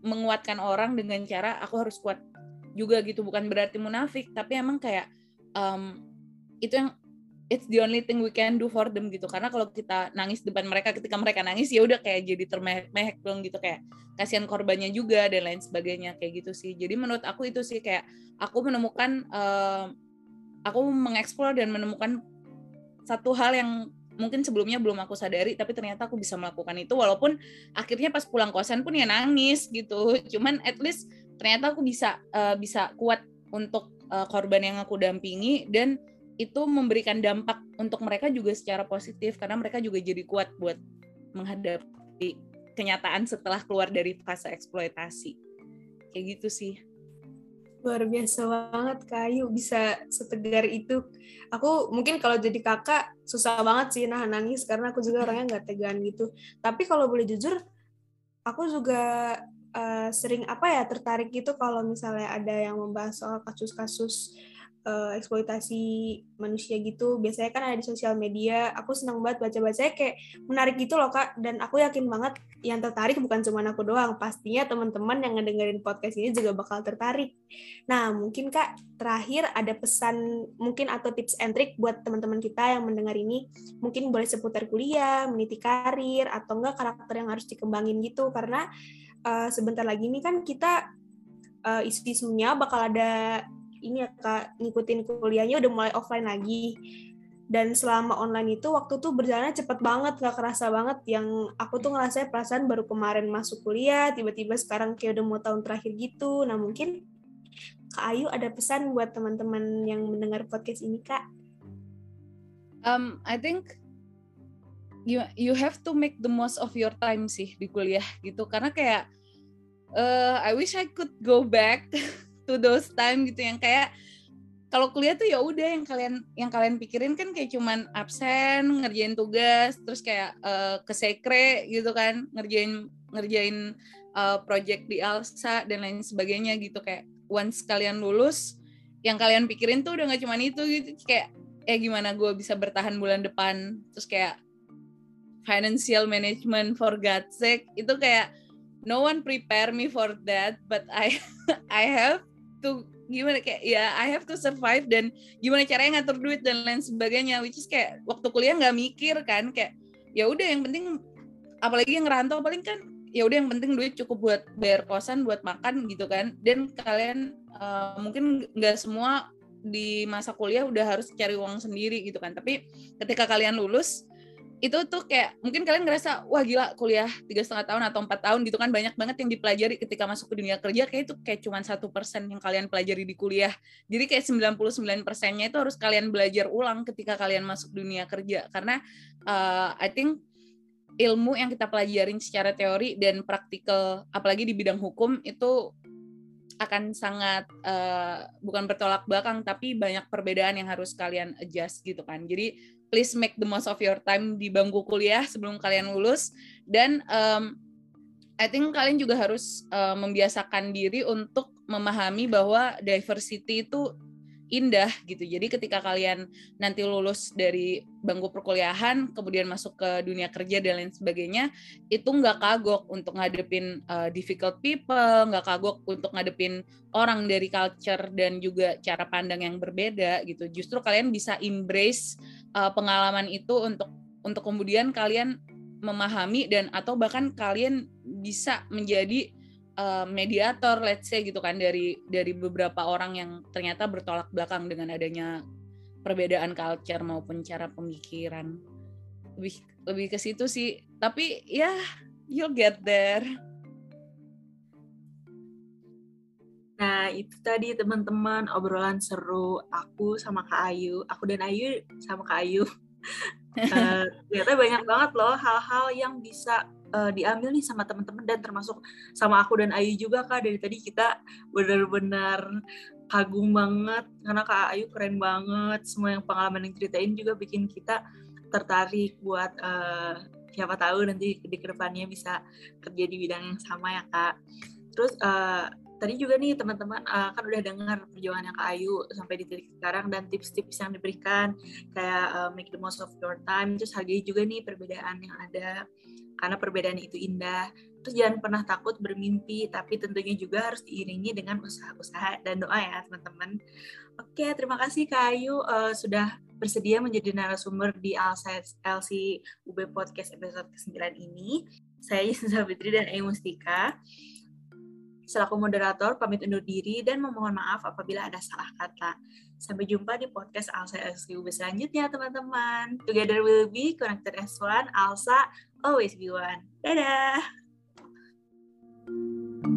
Speaker 3: menguatkan orang dengan cara aku harus kuat juga gitu bukan berarti munafik tapi emang kayak um, itu yang it's the only thing we can do for them gitu. Karena kalau kita nangis depan mereka ketika mereka nangis ya udah kayak jadi termehek dong gitu kayak kasihan korbannya juga dan lain sebagainya kayak gitu sih. Jadi menurut aku itu sih kayak aku menemukan uh, aku mengeksplor dan menemukan satu hal yang mungkin sebelumnya belum aku sadari tapi ternyata aku bisa melakukan itu walaupun akhirnya pas pulang kosan pun ya nangis gitu. Cuman at least ternyata aku bisa uh, bisa kuat untuk uh, korban yang aku dampingi dan itu memberikan dampak untuk mereka juga secara positif karena mereka juga jadi kuat buat menghadapi kenyataan setelah keluar dari fase eksploitasi. Kayak gitu sih.
Speaker 2: Luar biasa banget kayu bisa setegar itu. Aku mungkin kalau jadi kakak susah banget sih nahan nangis karena aku juga orangnya nggak tegan gitu. Tapi kalau boleh jujur aku juga uh, sering apa ya tertarik gitu kalau misalnya ada yang membahas soal kasus-kasus uh, eksploitasi manusia gitu. Biasanya kan ada di sosial media. Aku senang banget baca-baca. Kayak menarik gitu loh kak. Dan aku yakin banget yang tertarik bukan cuma aku doang. Pastinya teman-teman yang ngedengerin podcast ini juga bakal tertarik. Nah mungkin kak terakhir ada pesan mungkin atau tips and trick buat teman-teman kita yang mendengar ini. Mungkin boleh seputar kuliah meniti karir atau enggak karakter yang harus dikembangin gitu. Karena uh, sebentar lagi ini kan kita uh, isu-isunya bakal ada ini ya kak ngikutin kuliahnya udah mulai offline lagi. Dan selama online itu waktu tuh berjalannya cepet banget gak kerasa banget. Yang aku tuh ngerasa perasaan baru kemarin masuk kuliah tiba-tiba sekarang kayak udah mau tahun terakhir gitu. Nah mungkin Kak Ayu ada pesan buat teman-teman yang mendengar podcast ini Kak?
Speaker 3: Um, I think you you have to make the most of your time sih di kuliah gitu. Karena kayak uh, I wish I could go back to those time gitu yang kayak kalau kuliah tuh ya udah yang kalian yang kalian pikirin kan kayak cuman absen ngerjain tugas terus kayak uh, ke sekre gitu kan ngerjain ngerjain uh, project di Alsa dan lain sebagainya gitu. Kayak once kalian lulus yang kalian pikirin tuh udah nggak cuman itu gitu. Kayak eh gimana gue bisa bertahan bulan depan? Terus kayak financial management for God's sake. Itu kayak no one prepare me for that but I I have to gimana kayak ya I have to survive dan gimana caranya ngatur duit dan lain sebagainya which is kayak waktu kuliah nggak mikir kan kayak ya udah yang penting apalagi yang ngerantau paling kan ya udah yang penting duit cukup buat bayar kosan buat makan gitu kan dan kalian uh, mungkin nggak semua di masa kuliah udah harus cari uang sendiri gitu kan tapi ketika kalian lulus itu tuh kayak mungkin kalian ngerasa wah gila kuliah tiga setengah tahun atau empat tahun gitu kan banyak banget yang dipelajari ketika masuk ke dunia kerja. Kayak itu kayak cuma satu persen yang kalian pelajari di kuliah. Jadi kayak 99 persennya itu harus kalian belajar ulang ketika kalian masuk dunia kerja. Karena uh, I think ilmu yang kita pelajarin secara teori dan praktikal apalagi di bidang hukum itu akan sangat uh, bukan bertolak belakang tapi banyak perbedaan yang harus kalian adjust gitu kan. Jadi please make the most of your time di bangku kuliah sebelum kalian lulus dan um, I think kalian juga harus uh, membiasakan diri untuk memahami bahwa diversity itu indah gitu. Jadi ketika kalian nanti lulus dari bangku perkuliahan, kemudian masuk ke dunia kerja dan lain sebagainya, itu nggak kagok untuk ngadepin uh, difficult people, nggak kagok untuk ngadepin orang dari culture dan juga cara pandang yang berbeda gitu. Justru kalian bisa embrace uh, pengalaman itu untuk untuk kemudian kalian memahami dan atau bahkan kalian bisa menjadi uh, mediator let's say gitu kan dari dari beberapa orang yang ternyata bertolak belakang dengan adanya perbedaan culture maupun cara pemikiran. Lebih lebih ke situ sih. Tapi ya you'll get there
Speaker 1: Nah, itu tadi teman-teman obrolan seru aku sama Kak Ayu. Aku dan Ayu sama Kak Ayu. uh, ternyata banyak banget loh hal-hal yang bisa uh, diambil nih sama teman-teman dan termasuk sama aku dan Ayu juga Kak. Dari tadi kita benar-benar kagum banget karena Kak Ayu keren banget. Semua yang pengalaman yang ceritain juga bikin kita tertarik buat uh, siapa tahu nanti di ke depannya bisa kerja di bidang yang sama ya Kak. Terus uh, tadi juga nih teman-teman uh, kan udah dengar perjuangan yang Kak Ayu sampai di titik sekarang dan tips-tips yang diberikan kayak uh, make the most of your time terus hargai juga nih perbedaan yang ada karena perbedaan itu indah. Terus jangan pernah takut bermimpi tapi tentunya juga harus diiringi dengan usaha-usaha dan doa ya teman-teman. Oke terima kasih Kak Ayu uh, sudah bersedia menjadi narasumber di LC UB Podcast episode ke-9 ini. Saya Yusuf Fitri dan Ayu Mustika Selaku moderator, pamit undur diri dan memohon maaf apabila ada salah kata. Sampai jumpa di podcast Alsa XQB selanjutnya, teman-teman. Together we'll be connected as one. Alsa, always be one. Dadah! thank you